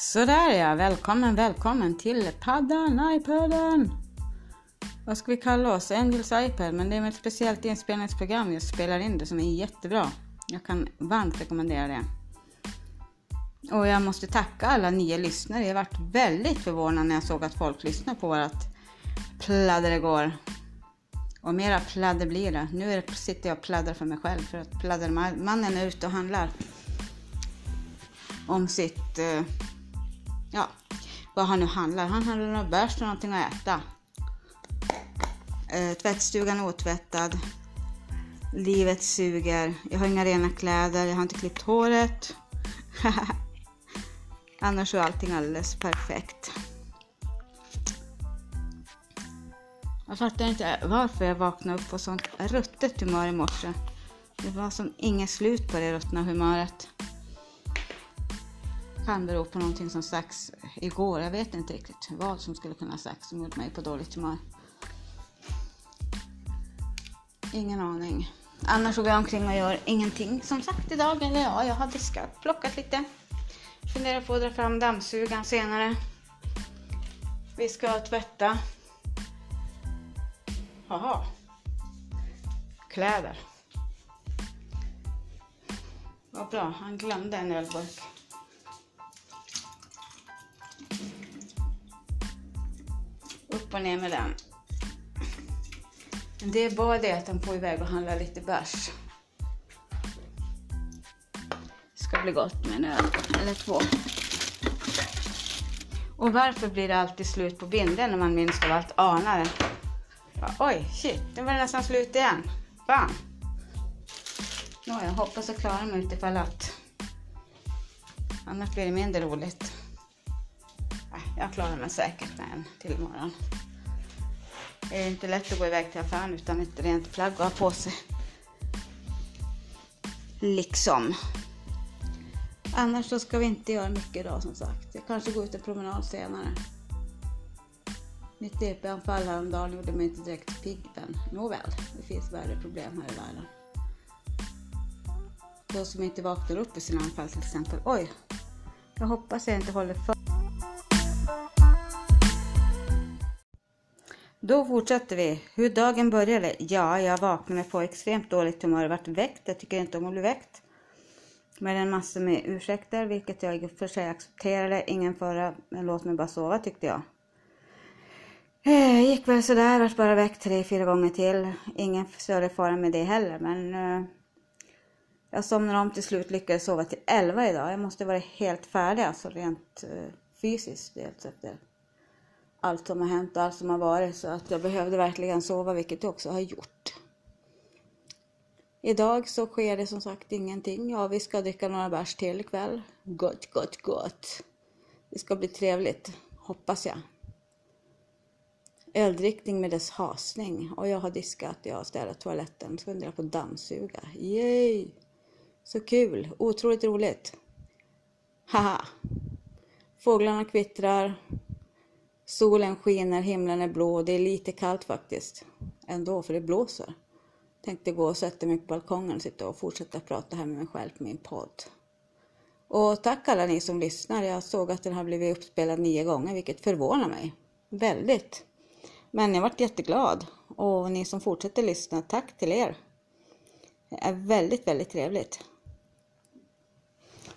Sådär ja, välkommen, välkommen till paddan, iPaden! Vad ska vi kalla oss? Angels iPad, men det är med ett speciellt inspelningsprogram jag spelar in det som är jättebra. Jag kan varmt rekommendera det. Och jag måste tacka alla nya lyssnare. Jag varit väldigt förvånad när jag såg att folk lyssnar på vårt pladder igår. Och mera pladder blir det. Nu sitter jag och pladdrar för mig själv för att pladdermannen är ute och handlar om sitt eh, ja, vad han nu handlar. Han handlar någon bärs och någonting att äta. Eh, tvättstugan är otvättad. Livet suger. Jag har inga rena kläder. Jag har inte klippt håret. Annars är allting alldeles perfekt. Jag fattar inte varför jag vaknade upp på sånt ruttet humör i morse. Det var som inget slut på det ruttna humöret kan bero på någonting som sagts igår. Jag vet inte riktigt vad som skulle kunna sagts som gjort mig på dåligt humör. Ingen aning. Annars går jag omkring och gör ingenting som sagt idag. Eller ja, jag har diskat, plockat lite. Funderar på att dra fram dammsugaren senare. Vi ska tvätta. Jaha. Kläder. Vad bra, han glömde en ölburk. Upp och ner med den. Det är bara det att de får iväg och handla lite bärs. Det ska bli gott med en öl eller två. Och varför blir det alltid slut på binden när man minst av allt anar det? Oj, shit, nu var det nästan slut igen. Fan. Nå, jag hoppas jag klarar mig utifall att. Annars blir det mindre roligt. Jag klarar mig säkert med en till imorgon. Det är inte lätt att gå iväg till affären utan ett rent plagg att ha på sig. Liksom. Annars så ska vi inte göra mycket idag som sagt. Jag kanske går ut en promenad senare. Mitt EP-anfall häromdagen gjorde mig inte direkt pigg men nåväl, det finns värre problem här i världen. De som inte vaknar upp i sina anfall till exempel. Oj, jag hoppas jag inte håller för Då fortsätter vi. Hur dagen började? Ja, jag vaknade på extremt dåligt humör Jag vart väckt. Jag tycker inte om att bli väckt. Med en massa med ursäkter, vilket jag i och för sig accepterade. Ingen fara, men låt mig bara sova tyckte jag. Eh, gick väl sådär, vart bara väckt tre, fyra gånger till. Ingen större fara med det heller, men eh, jag somnade om till slut, lyckades sova till elva idag. Jag måste vara helt färdig alltså rent eh, fysiskt. Dels efter allt som har hänt och allt som har varit så att jag behövde verkligen sova, vilket jag också har gjort. Idag så sker det som sagt ingenting. Ja, vi ska dricka några bärs till ikväll. Gott, gott, gott. Det ska bli trevligt, hoppas jag. Öldrickning med dess hasning. Och jag har diskat, jag har städat toaletten. Ska fundera på dammsuga. Yay! Så kul! Otroligt roligt. Haha! Fåglarna kvittrar. Solen skiner, himlen är blå. och Det är lite kallt faktiskt. Ändå, för det blåser. Tänkte gå och sätta mig på balkongen och sitta och fortsätta prata här med mig själv på min podd. Och tack alla ni som lyssnar. Jag såg att den har blivit uppspelad nio gånger, vilket förvånar mig. Väldigt. Men jag varit jätteglad. Och ni som fortsätter lyssna, tack till er. Det är väldigt, väldigt trevligt.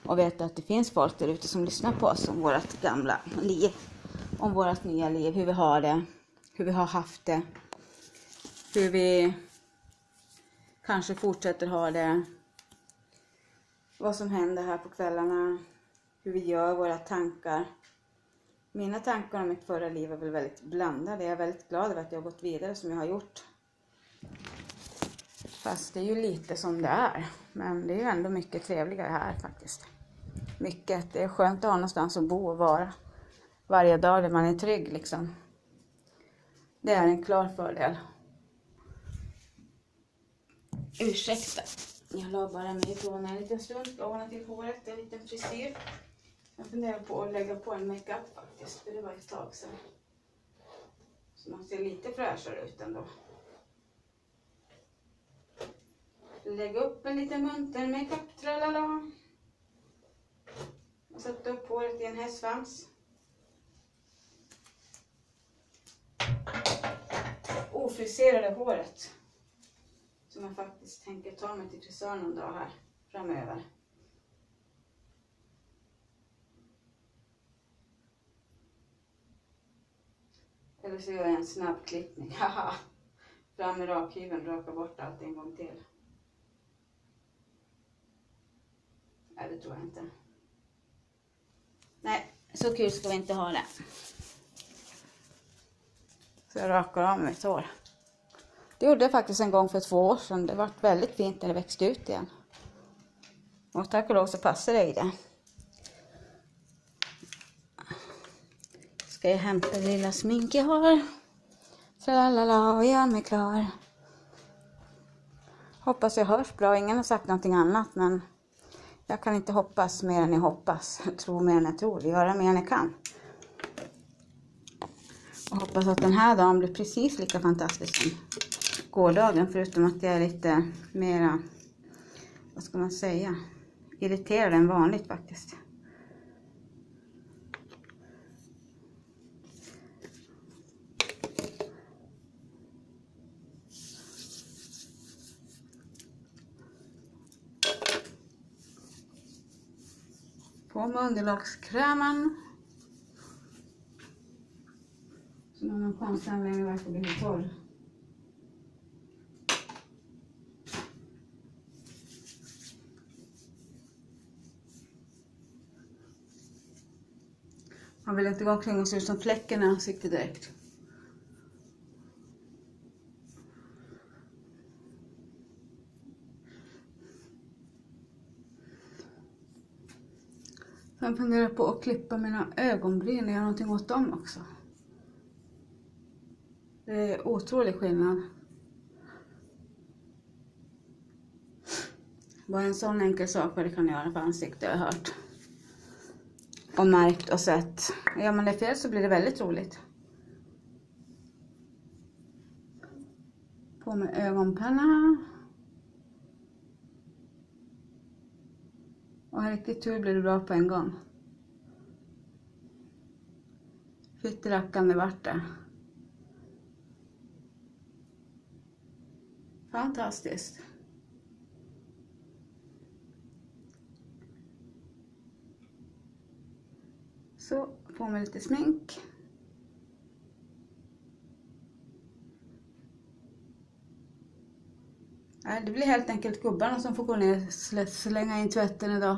Och veta att det finns folk där ute som lyssnar på oss om vårt gamla liv om vårt nya liv, hur vi har det, hur vi har haft det, hur vi kanske fortsätter ha det, vad som händer här på kvällarna, hur vi gör, våra tankar. Mina tankar om mitt förra liv är väl väldigt blandade. Jag är väldigt glad över att jag har gått vidare som jag har gjort. Fast det är ju lite som det är. Men det är ju ändå mycket trevligare här faktiskt. Mycket. Det är skönt att ha någonstans att bo och vara varje dag där man är trygg liksom. Det är en klar fördel. Ursäkta, jag la bara mig ifrån en liten stund. Jag ordna till håret, en liten frisyr. Jag funderar på att lägga på en makeup faktiskt, för det var ett tag sedan. Så man ser lite fräschare ut ändå. Lägg upp en liten munter makeup, tralala. Och sätta upp håret i en hästsvans. Ofriserade håret. Som jag faktiskt tänker ta mig till frisören någon dag här framöver. Eller så gör jag en snabb klippning. Haha! Fram med rakhyveln, raka bort allt en gång till. Nej, det tror jag inte. Nej, så kul ska vi inte ha det. Så jag rakar av mitt hår. Det gjorde jag faktiskt en gång för två år sedan. Det var väldigt fint när det växte ut igen. Och tack och lov så passar det i det. Ska jag hämta det lilla smink jag har. Tralala, och gör mig klar. Hoppas jag hörs bra. Ingen har sagt någonting annat men jag kan inte hoppas mer än jag hoppas. Tro mer än jag tror. Göra mer än jag kan. Och hoppas att den här dagen blir precis lika fantastisk som gårdagen. Förutom att jag är lite mera, vad ska man säga, irriterad än vanligt faktiskt. På med underlagskrämen. Så någon verkar bli torr. Man vill inte gå omkring och se ut som fläcken i ansiktet direkt. Jag funderar på att klippa mina ögonbryn och göra någonting åt dem också. Det är otrolig skillnad. Bara en sån enkel sak vad det kan göra för ansiktet har jag hört. Och märkt och sett. Gör man det fel så blir det väldigt roligt. På med ögonpenna. Och har riktigt tur blir det bra på en gång. Fytterackan det vart det. Fantastiskt. Så, på med lite smink. Det blir helt enkelt gubbarna som får gå ner och slänga in tvätten idag.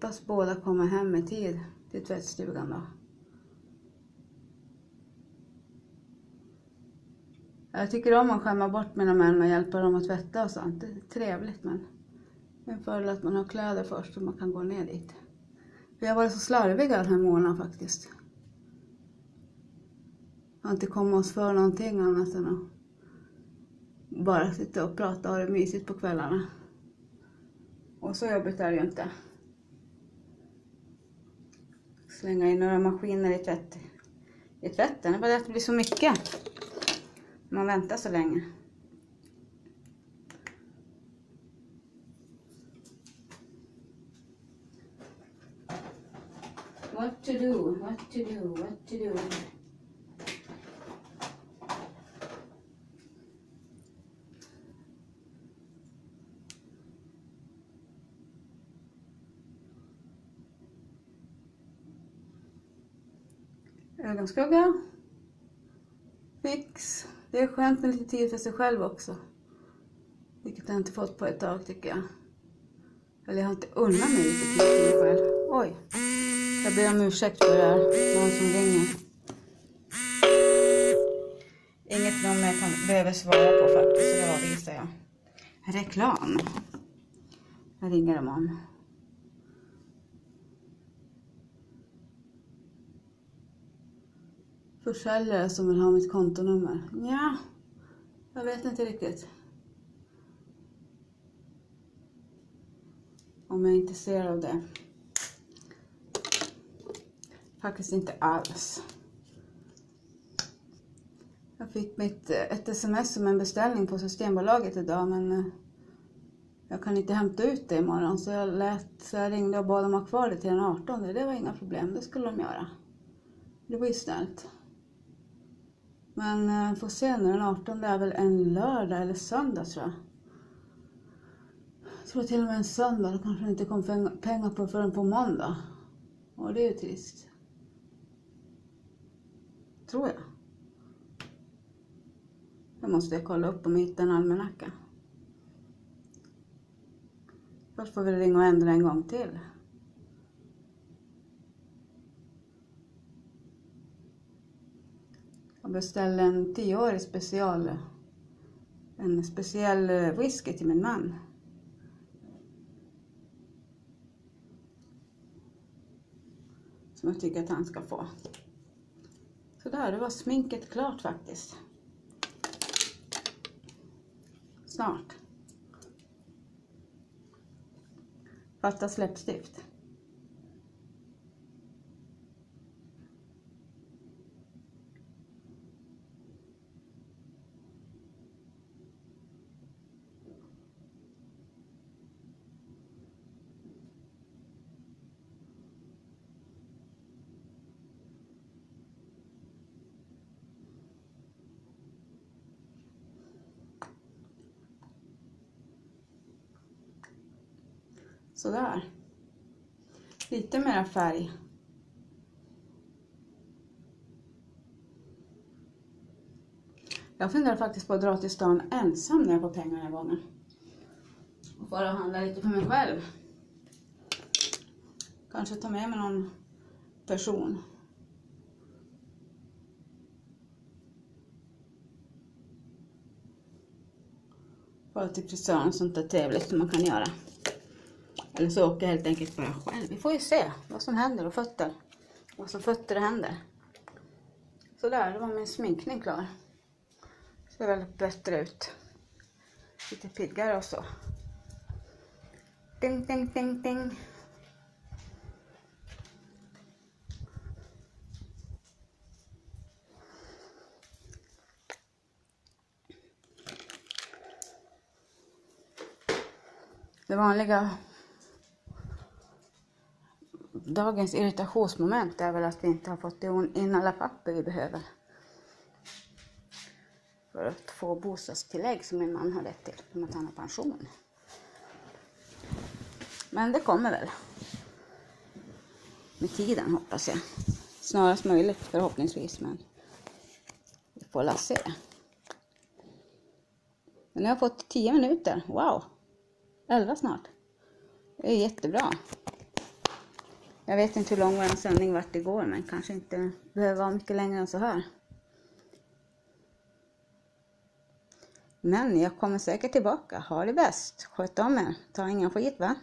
Hoppas båda kommer hem i tid till tvättstugan då. Jag tycker om att skämma bort mina män och hjälpa dem att tvätta och sånt. Det är trevligt men det är en fördel att man har kläder först så man kan gå ner dit. Vi har varit så slarviga den här månaden faktiskt. Jag har inte kommit oss för någonting annat än att bara sitta och prata och ha det mysigt på kvällarna. Och så jobbigt är det ju inte. Slänga in några maskiner i, tvätt, i tvätten, det är bara det att det blir så mycket. Man väntar så länge. What to do, what to do, what to do. Ögonskugga. Fix. Det är skönt med lite tid för sig själv också. Vilket jag inte fått på ett tag tycker jag. Eller jag har inte unnat mig lite tid för mig själv. Oj. Jag ber om ursäkt för det här. Någon som ringer. Inget nummer jag kan, behöver svara på faktiskt, så det avvisar jag. Reklam. Jag ringer dem om. Försäljare som vill ha mitt kontonummer. Ja, jag vet inte riktigt. Om jag är intresserad av det. Faktiskt inte alls. Jag fick mitt, eh, ett sms om en beställning på Systembolaget idag men eh, jag kan inte hämta ut det imorgon så jag, lät, så jag ringde och bad dem ha kvar det till den 18. Det var inga problem, det skulle de göra. Det var ju snällt. Men eh, får se nu, den 18 är väl en lördag eller söndag tror jag. Jag tror till och med en söndag, då kanske det inte kom pengar på förrän på måndag. Och det är ju trist. Tror jag. Nu måste jag kolla upp om jag hittar en almanacka. Först får vi ringa och ändra en gång till. Jag beställde en tioårig special, en speciell eh, whisky till min man. Som jag tycker att han ska få. Sådär, det var sminket klart faktiskt. Snart. Fattas läppstift. Sådär. Lite mera färg. Jag funderar faktiskt på att dra till stan ensam när jag får pengar den här gången. Och bara handla lite för mig själv. Kanske ta med mig någon person. Bara till frisören, sånt där trevligt som man kan göra. Eller så åker jag helt enkelt bara själv. Vi får ju se vad som händer och fötter. Vad som fötter det händer. Sådär, då var min sminkning klar. Ser väldigt bättre ut. Lite piggare och så. Ding, ding, ding, ding. Det vanliga dagens irritationsmoment är väl att vi inte har fått in alla papper vi behöver. För att få bostadstillägg som min man har rätt till, om att han har pension. Men det kommer väl. Med tiden hoppas jag. Snarast möjligt förhoppningsvis, men vi får la se. Men nu har jag fått 10 minuter. Wow! 11 snart. Det är jättebra. Jag vet inte hur lång vår sändning vart igår, men kanske inte behöver vara mycket längre än så här. Men jag kommer säkert tillbaka. Ha det bäst. Sköt om er. Ta ingen skit va?